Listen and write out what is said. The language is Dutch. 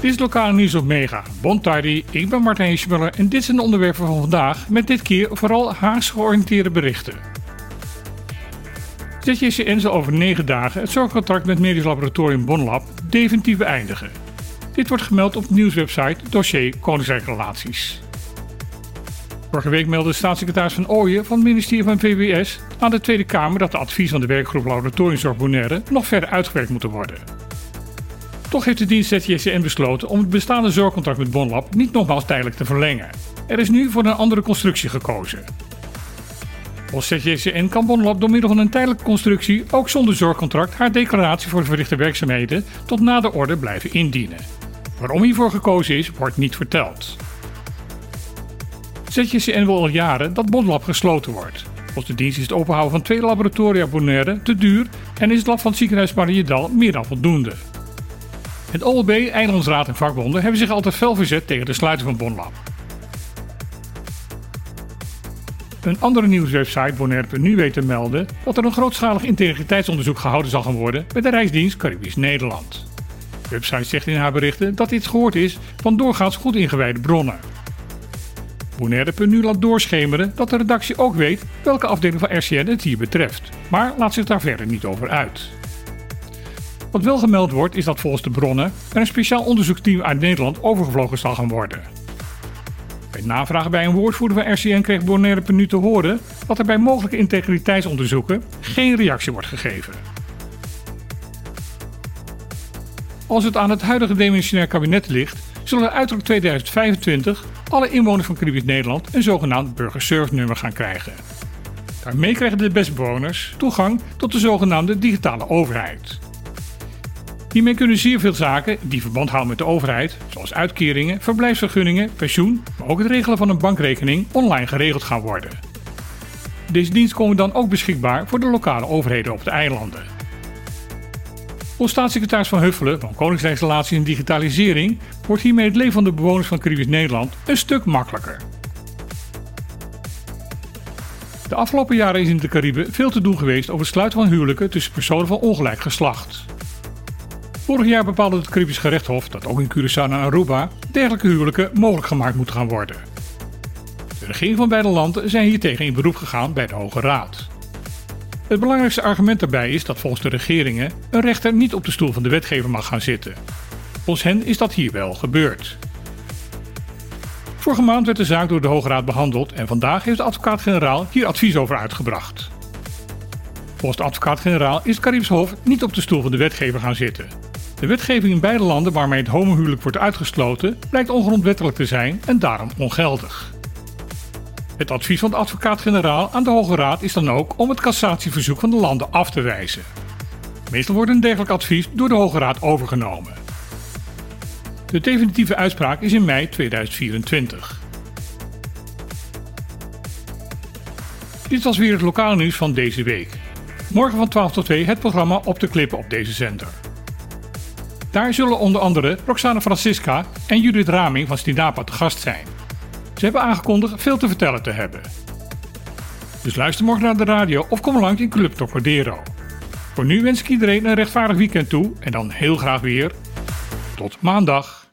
Dit is lokale nieuws op Mega. Bon tardi, ik ben Martijn Heesmuller en dit zijn de onderwerpen van vandaag met dit keer vooral Haags georiënteerde berichten. ZJCN zal over 9 dagen het zorgcontract met Medisch Laboratorium Bonlab definitief beëindigen. Dit wordt gemeld op de nieuwswebsite dossier Koninkrijk Relaties. Vorige week meldde staatssecretaris Van Ooyen van het ministerie van VWS aan de Tweede Kamer dat de advies van de werkgroep Laboratoriumzorg Bonaire nog verder uitgewerkt moeten worden. Toch heeft de dienst ZJCN besloten om het bestaande zorgcontract met Bonlab niet nogmaals tijdelijk te verlengen. Er is nu voor een andere constructie gekozen. Volgens ZJCN kan Bonlab door middel van een tijdelijke constructie ook zonder zorgcontract haar declaratie voor de verrichte werkzaamheden tot na de orde blijven indienen. Waarom hiervoor gekozen is, wordt niet verteld. ZJCN wil al jaren dat Bonlab gesloten wordt. Volgens de dienst is het openhouden van twee laboratoria Bonaire te duur en is het lab van het ziekenhuis Mariedal meer dan voldoende. Het OLB, Eilandsraad en vakbonden hebben zich altijd fel verzet tegen de sluiting van Bonlab. Een andere nieuwswebsite, Bonaire nu weet te melden dat er een grootschalig integriteitsonderzoek gehouden zal gaan worden bij de Rijksdienst Caribisch Nederland. De website zegt in haar berichten dat dit gehoord is van doorgaans goed ingewijde bronnen. Bonaire.nu laat doorschemeren dat de redactie ook weet welke afdeling van RCN het hier betreft, maar laat zich daar verder niet over uit. Wat wel gemeld wordt is dat volgens de bronnen er een speciaal onderzoeksteam uit Nederland overgevlogen zal gaan worden. Bij navragen bij een woordvoerder van RCN kreeg Bonaire.nu te horen dat er bij mogelijke integriteitsonderzoeken geen reactie wordt gegeven. Als het aan het huidige demissionair kabinet ligt, zullen er uiterlijk 2025 alle inwoners van Caribisch Nederland een zogenaamd burgerservice-nummer gaan krijgen. Daarmee krijgen de bestbewoners toegang tot de zogenaamde digitale overheid. Hiermee kunnen zeer veel zaken die verband houden met de overheid, zoals uitkeringen, verblijfsvergunningen, pensioen, maar ook het regelen van een bankrekening, online geregeld gaan worden. Deze dienst komen dan ook beschikbaar voor de lokale overheden op de eilanden. Volgens staatssecretaris Van Huffelen van Koningsrijksrelaties en Digitalisering wordt hiermee het leven van de bewoners van Caribisch Nederland een stuk makkelijker. De afgelopen jaren is in de Cariben veel te doen geweest over het sluiten van huwelijken tussen personen van ongelijk geslacht. Vorig jaar bepaalde het Caribisch gerechtshof dat ook in Curaçao en Aruba dergelijke huwelijken mogelijk gemaakt moeten gaan worden. De regering van beide landen zijn hiertegen in beroep gegaan bij de Hoge Raad. Het belangrijkste argument daarbij is dat volgens de regeringen een rechter niet op de stoel van de wetgever mag gaan zitten. Volgens hen is dat hier wel gebeurd. Vorige maand werd de zaak door de Hoge Raad behandeld en vandaag heeft de advocaat-generaal hier advies over uitgebracht. Volgens de advocaat-generaal is het Caribisch Hof niet op de stoel van de wetgever gaan zitten. De wetgeving in beide landen waarmee het homohuwelijk wordt uitgesloten blijkt ongrondwettelijk te zijn en daarom ongeldig. Het advies van de advocaat-generaal aan de Hoge Raad is dan ook om het cassatieverzoek van de landen af te wijzen. Meestal wordt een dergelijk advies door de Hoge Raad overgenomen. De definitieve uitspraak is in mei 2024. Dit was weer het lokale nieuws van deze week. Morgen van 12 tot 2 het programma Op de Klippen op deze zender. Daar zullen onder andere Roxana Francisca en Judith Raming van Stinapa te gast zijn. Ze hebben aangekondigd veel te vertellen te hebben. Dus luister morgen naar de radio of kom langs in Club Tocadero. Voor nu wens ik iedereen een rechtvaardig weekend toe en dan heel graag weer tot maandag.